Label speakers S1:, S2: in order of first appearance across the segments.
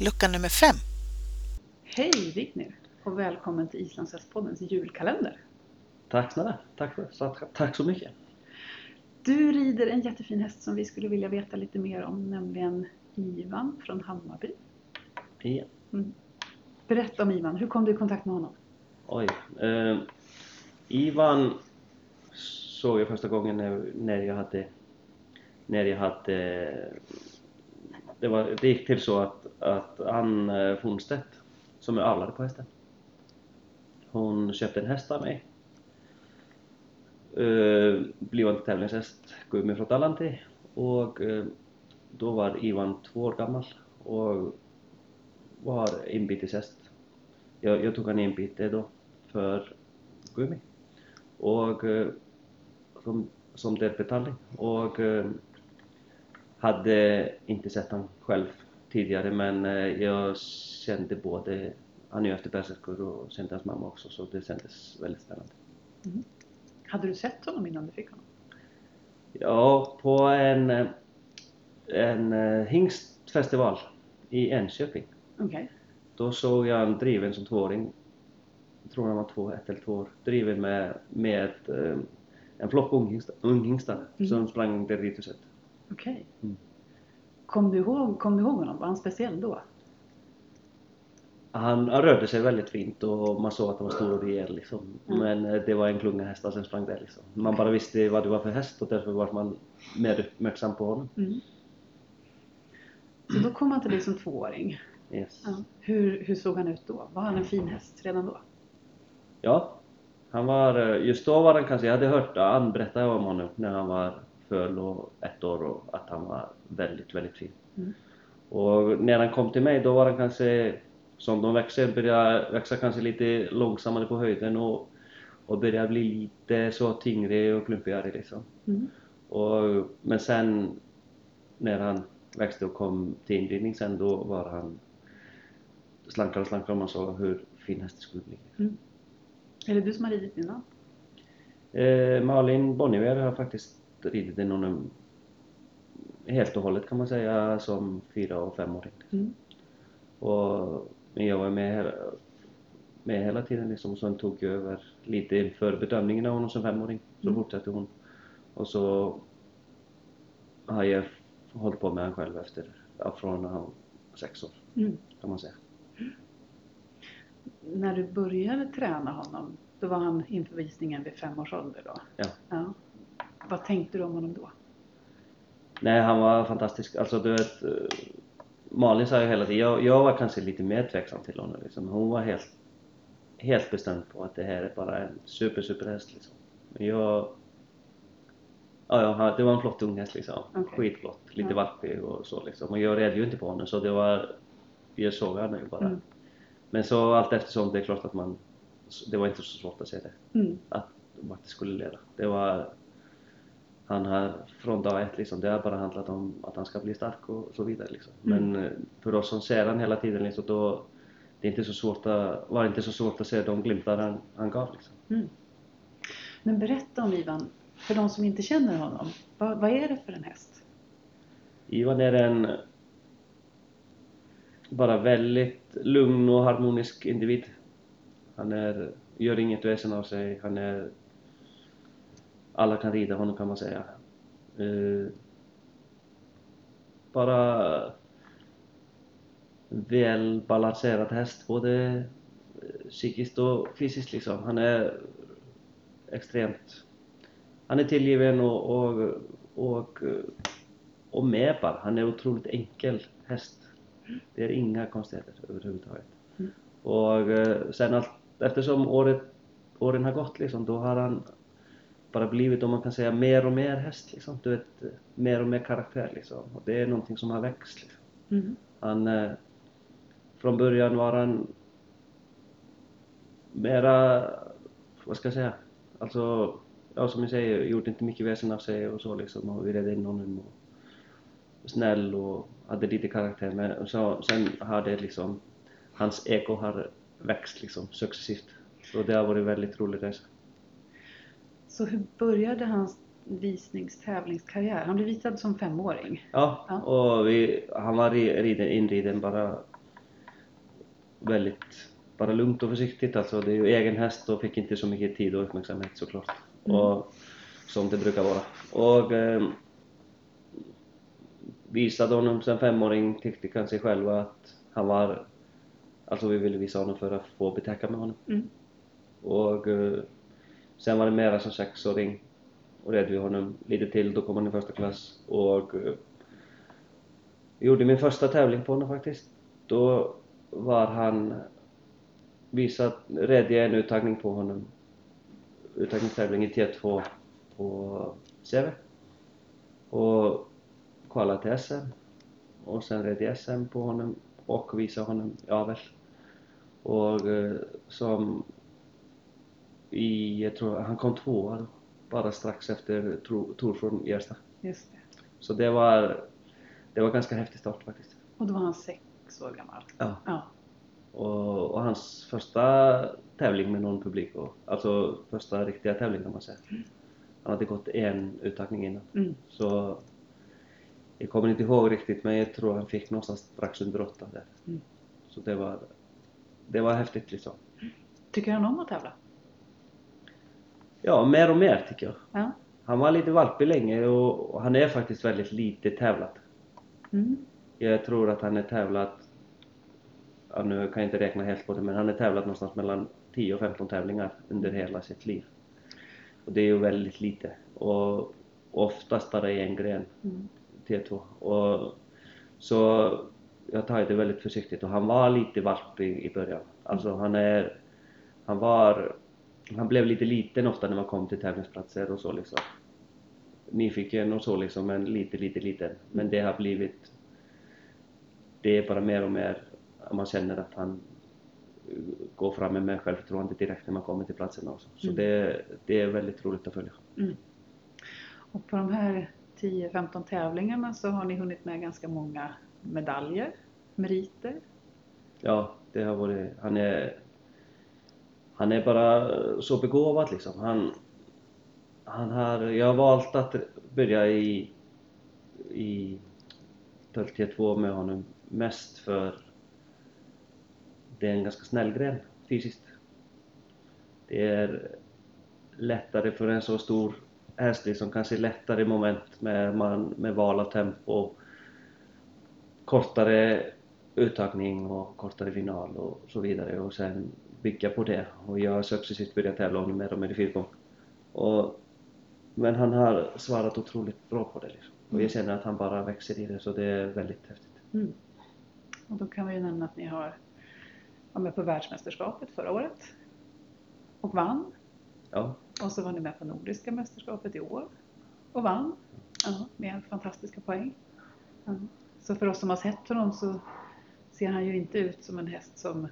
S1: lucka nummer fem.
S2: Hej Vignir och välkommen till Islandshästpoddens julkalender.
S3: Tack snälla, tack, för, så, tack så mycket.
S2: Du rider en jättefin häst som vi skulle vilja veta lite mer om, nämligen Ivan från Hammarby.
S3: Ja.
S2: Mm. Berätta om Ivan, hur kom du i kontakt med honom?
S3: Oj. Eh, Ivan såg jag första gången när, när jag hade när jag hade det, var, det gick till så att, att Ann Fornstedt eh, som är avlade på hästen hon köpte en häst av mig. Eh, uh, blivande tävlingshäst Gummi från Talanti och uh, då var Ivan två år gammal och var inbyteshäst. Jag, jag tog han inbyte då för Gummi. Och uh, som, som delbetalning. Och hade inte sett honom själv tidigare men eh, jag kände både, han är ju efter berserker och kände hans mamma också så det kändes väldigt spännande.
S2: Mm. Hade du sett honom innan du fick honom?
S3: Ja, på en, eh, en eh, hingstfestival i Enköping.
S2: Okay.
S3: Då såg jag en driven som tvååring, jag tror han var två, ett eller två år, driven med, med en flock unghingstar, mm. som sprang det rithuset.
S2: Okej. Okay.
S3: Mm.
S2: Kom, du ihåg, kom du ihåg honom? Var han speciell då?
S3: Han, han rörde sig väldigt fint och man såg att han var stor och rejäl liksom.
S2: Mm.
S3: Men eh, det var en klunga hästar som sprang där liksom. Man bara visste vad det var för häst och därför var man mer uppmärksam på honom.
S2: Mm. Så då kom han till dig som tvååring?
S3: Yes.
S2: Ja. Hur, hur såg han ut då? Var han en fin häst redan då?
S3: Ja. Han var, eh, just då var han kanske, jag hade hört Ann berätta om honom när han var föl och ett år och att han var väldigt, väldigt fin.
S2: Mm.
S3: Och när han kom till mig då var han kanske, som de växer, började växa kanske lite långsammare på höjden och, och började bli lite så tyngre och klumpigare liksom.
S2: Mm.
S3: Och, men sen när han växte och kom till inridning sen då var han slankare och slankare och man såg hur fin hästen skulle bli.
S2: Mm. Är det du som har ridit innan?
S3: Eh, Malin Bonnier har faktiskt ridit någon helt och hållet kan man säga som fyra och femåring.
S2: Mm.
S3: Och, men jag var med, med hela tiden liksom och sen tog jag över lite inför bedömningen av honom som femåring. Så
S2: mm.
S3: fortsatte hon. Och så har jag hållit på med honom själv efter, ja, från när han var sex år
S2: mm.
S3: kan man säga.
S2: När du började träna honom, då var han inför visningen vid fem års ålder då?
S3: Ja.
S2: ja. Vad tänkte du om honom då?
S3: Nej, han var fantastisk. Alltså du vet, eh, Malin sa ju hela tiden, jag, jag var kanske lite mer tveksam till honom liksom. Hon var helt, helt bestämd på att det här är bara en super, super häst liksom. Men jag, ja, ja, det var en flott ung häst liksom.
S2: Okay.
S3: Skitflott, lite
S2: ja.
S3: valpig och så liksom. Och jag red ju inte på honom så det var, jag såg honom ju bara.
S2: Mm.
S3: Men så allt eftersom, det är klart att man, det var inte så svårt att se det.
S2: Mm.
S3: Att, vart det skulle leda. Det var han har från dag ett liksom, det har bara handlat om att han ska bli stark och så vidare liksom.
S2: Mm.
S3: Men eh, för oss som ser han hela tiden liksom, då det är inte så svårt att, var inte så svårt att se de glimtar han, han gav liksom.
S2: Mm. Men berätta om Ivan, för de som inte känner honom. Vad, vad är det för en häst?
S3: Ivan är en bara väldigt lugn och harmonisk individ. Han är, gör inget väsen av sig, han är alla kan rida honom kan man säga. Uh, bara väl balanserad häst både psykiskt och fysiskt liksom. Han är extremt han är tillgiven och, och, och, och med bara. Han är otroligt enkel häst. Det är inga konstigheter överhuvudtaget.
S2: Mm.
S3: Och eh, sen allt, eftersom året, åren har gått liksom, då har han bara blivit, om man kan säga, mer och mer häst liksom. Du vet, mer och mer karaktär liksom. Och det är någonting som har växt liksom.
S2: Mm.
S3: Han, eh, från början var han mera, vad ska jag säga, alltså, ja som jag säger, gjorde inte mycket väsen av sig och så liksom. Och vi red in honom och snäll och hade lite karaktär. Men så, sen har det liksom, hans eko har växt liksom successivt. Och det har varit väldigt rolig resa.
S2: Så hur började hans visningstävlingskarriär? Han blev visad som femåring.
S3: Ja,
S2: Ja.
S3: och vi, han var ri- riden, inriden bara väldigt bara lugnt och försiktigt alltså. Det är ju egen häst och fick inte så mycket tid och uppmärksamhet såklart.
S2: Mm.
S3: Och, som det brukar vara. Och eh, visade honom som femåring, tyckte kanske själva att han var... Alltså vi ville visa honom för att få betäcka med honom.
S2: Mm.
S3: Och eh, sen var det mera som sexåring. Och red vi honom lite till, då kom han i första klass. Och eh, gjorde min första tävling på honom faktiskt. Då var han visat, red jag en uttagning på honom, uttagningstävling i T2 på CV och kvalade till SM och sen red jag SM på honom och visade honom i avel. Och eh, som i, jag tror han kom tvåa då, bara strax efter Tor från Ersta.
S2: Just det.
S3: Så det var, det var ganska häftig start faktiskt.
S2: Och då var han sex år gammal.
S3: Ja.
S2: Ja.
S3: Och, och hans första tävling med någon publik, och, alltså första riktiga tävling kan man säga. Han hade gått en uttagning innan.
S2: Mm.
S3: Så jag kommer inte ihåg riktigt men jag tror han fick någonstans strax under åtta där.
S2: Mm.
S3: Så det var, det var häftigt liksom.
S2: Tycker han om att tävla?
S3: Ja, mer och mer tycker jag.
S2: Ja.
S3: Han var lite valpig länge och, och han är faktiskt väldigt lite tävlat.
S2: Mm.
S3: Jag tror att han är tävlat, ja, nu kan jag inte räkna helt på det, men han är tävlat någonstans mellan 10 och 15 tävlingar under hela sitt liv. Och det är ju väldigt lite. Och oftast bara i en gren,
S2: Mm.
S3: T2. Och, så jag tar det väldigt försiktigt och han var lite valpig i början. Alltså han är, han var, han blev lite liten ofta när man kom till tävlingsplatser och så liksom. Nyfiken och så liksom, men lite, lite liten. Men det har blivit, det är bara mer och mer, man känner att han går fram med mer självförtroende direkt när man kommer till platserna också. Så
S2: Mm.
S3: det, det är väldigt roligt att följa.
S2: Mm. Och på de här 10-15 tävlingarna så har ni hunnit med ganska många medaljer, meriter.
S3: Ja, det har varit, han är, han är bara eh, så begåvad liksom. Han, han har, jag har valt att börja i, i Töltje 2 med honom mest för det är en ganska snäll gren fysiskt. Det är lättare för en så stor häst liksom, kanske lättare moment med, man, med val av tempo kortare uttagning och kortare final och så vidare och sen bygga på det och jag har successivt börjat tävla honom och mer i fyrgång. Och, men han har svarat otroligt bra på det liksom. och jag känner att han bara växer i det så det är väldigt häftigt.
S2: Mm. Och då kan vi ju nämna att ni har var med på världsmästerskapet förra året och vann.
S3: Ja,
S2: Och så var ni med på Nordiska mästerskapet i år och vann. Ja, med fantastiska poäng. Ja. Så för oss som har sett honom så ser han ju inte ut som en häst som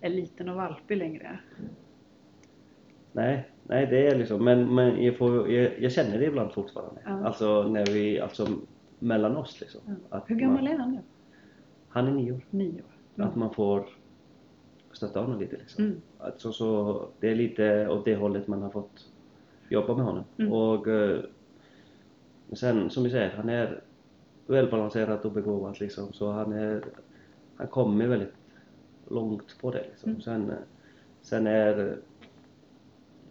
S2: är liten och valpig längre.
S3: nej, nej det är liksom, men, men jag, får, jag, jag känner det ibland fortfarande.
S2: Ja.
S3: Alltså när vi, alltså mellan oss liksom.
S2: Ja. Hur gammal
S3: man,
S2: är han nu?
S3: Han är nio år.
S2: Nio år.
S3: Att man får stötta honom lite liksom.
S2: Mm.
S3: Alltså, så det är lite åt det hållet man har fått jobba med honom.
S2: Mm.
S3: Och eh, sen som vi säger, han är välbalanserad och begåvad liksom. Så han är, han kommer väldigt långt på det liksom.
S2: Mm.
S3: Sen, sen är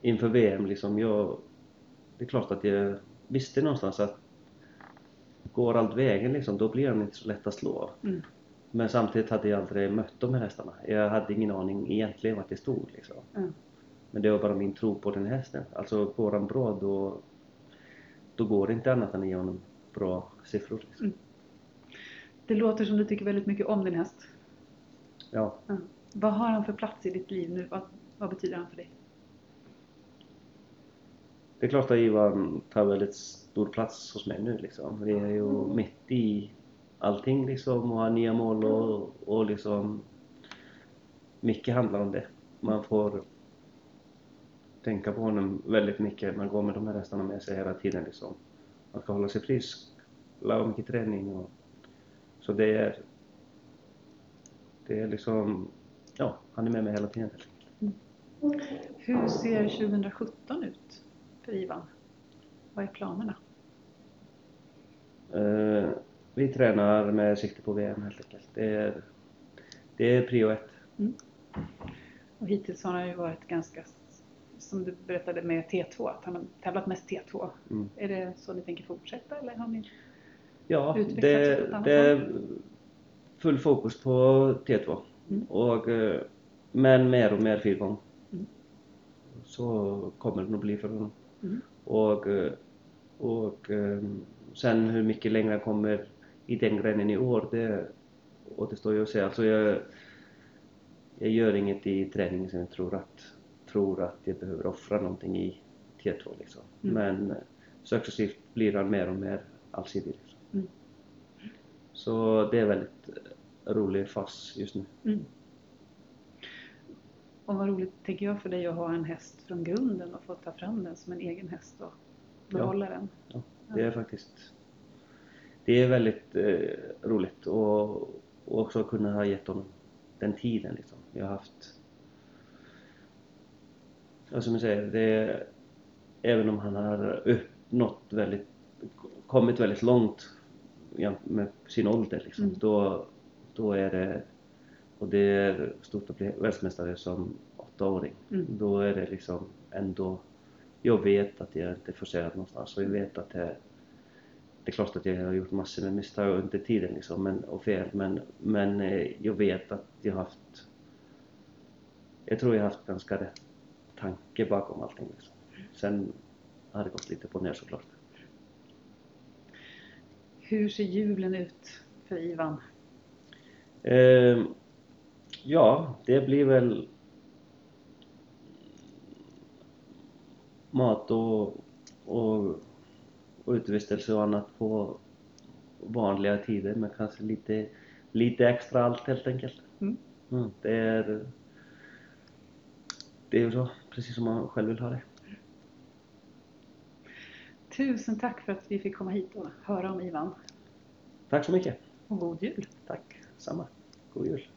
S3: inför VM liksom, jag, det är klart att jag visste någonstans att går allt vägen liksom, då blir han inte så lätt att slå.
S2: Mm.
S3: Men samtidigt hade jag aldrig mött de här hästarna. Jag hade ingen aning egentligen vart det stod liksom.
S2: Mm.
S3: Men det var bara min tro på den hästen. Alltså går han bra då, då går det inte annat än att ge honom bra siffror. Liksom.
S2: Mm. Det låter som du tycker väldigt mycket om din häst.
S3: Ja.
S2: Ja. Vad har han för plats i ditt liv nu? Vad, vad betyder han för dig?
S3: Det är klart att Ivan tar väldigt stor plats hos mig nu liksom. Vi är ju mitt i allting liksom och har nya mål och, och liksom mycket handlar om det. Man får tänka på honom väldigt mycket. Man går med de här hästarna med sig hela tiden liksom. Man ska hålla sig frisk, laga mycket träning och så det är det är liksom, ja, han är med mig hela tiden.
S2: Hur ser 2017 ut för Ivan? Vad är planerna?
S3: Eh, vi tränar med sikte på VM helt enkelt. Det är, det är prio ett.
S2: Och hittills har han ju varit ganska, som du berättade med T2, att han har tävlat mest T2.
S3: Mm.
S2: Är det så ni tänker fortsätta eller har ni?
S3: Ja,
S2: Utvecklats
S3: det, det full fokus på T2.
S2: Mm.
S3: Och, eh, men mer och mer fyrgång.
S2: Mm.
S3: Så kommer det nog bli för honom.
S2: Mm.
S3: Och, eh, och eh, sen hur mycket längre han kommer i den grenen i år, det återstår ju att se. Alltså jag, jag gör inget i träningen som jag tror att, tror att jag behöver offra någonting i T2 liksom.
S2: Mm.
S3: Men successivt blir han mer och mer allsidig. Så det är väldigt rolig fas just nu.
S2: Mm. Och vad roligt tänker jag för dig att ha en häst från grunden och få ta fram den som en egen häst och behålla den.
S3: Ja, det är faktiskt det är väldigt eh, roligt och, och också kunna ha gett honom den tiden liksom. Jag har haft ja, som jag säger, det även om han har uppnått väldigt kommit väldigt långt ja, med sin ålder liksom,
S2: Mm.
S3: då, då är det och det är stort att bli världsmästare som åttaåring.
S2: Mm.
S3: Då är det liksom ändå jag vet att jag inte är forcerad någonstans och jag vet att det, det är klart att jag har gjort massor med misstag under tiden liksom, men, och fel men, men eh, jag vet att jag har haft jag tror jag har haft ganska rätt tanke bakom allting liksom. Sen har det gått lite på ner såklart.
S2: Hur ser julen ut för Ivan?
S3: Ehm, ja, det blir väl mat och, och, och utevistelse och annat på vanliga tider men kanske lite, lite extra allt helt enkelt.
S2: Mm.
S3: Mm, det är det är ju så, precis som man själv vill ha det.
S2: Tusen tack för att vi fick komma hit och höra om Ivan.
S3: Tack så mycket.
S2: Och god jul!
S3: Tack, samma. God jul.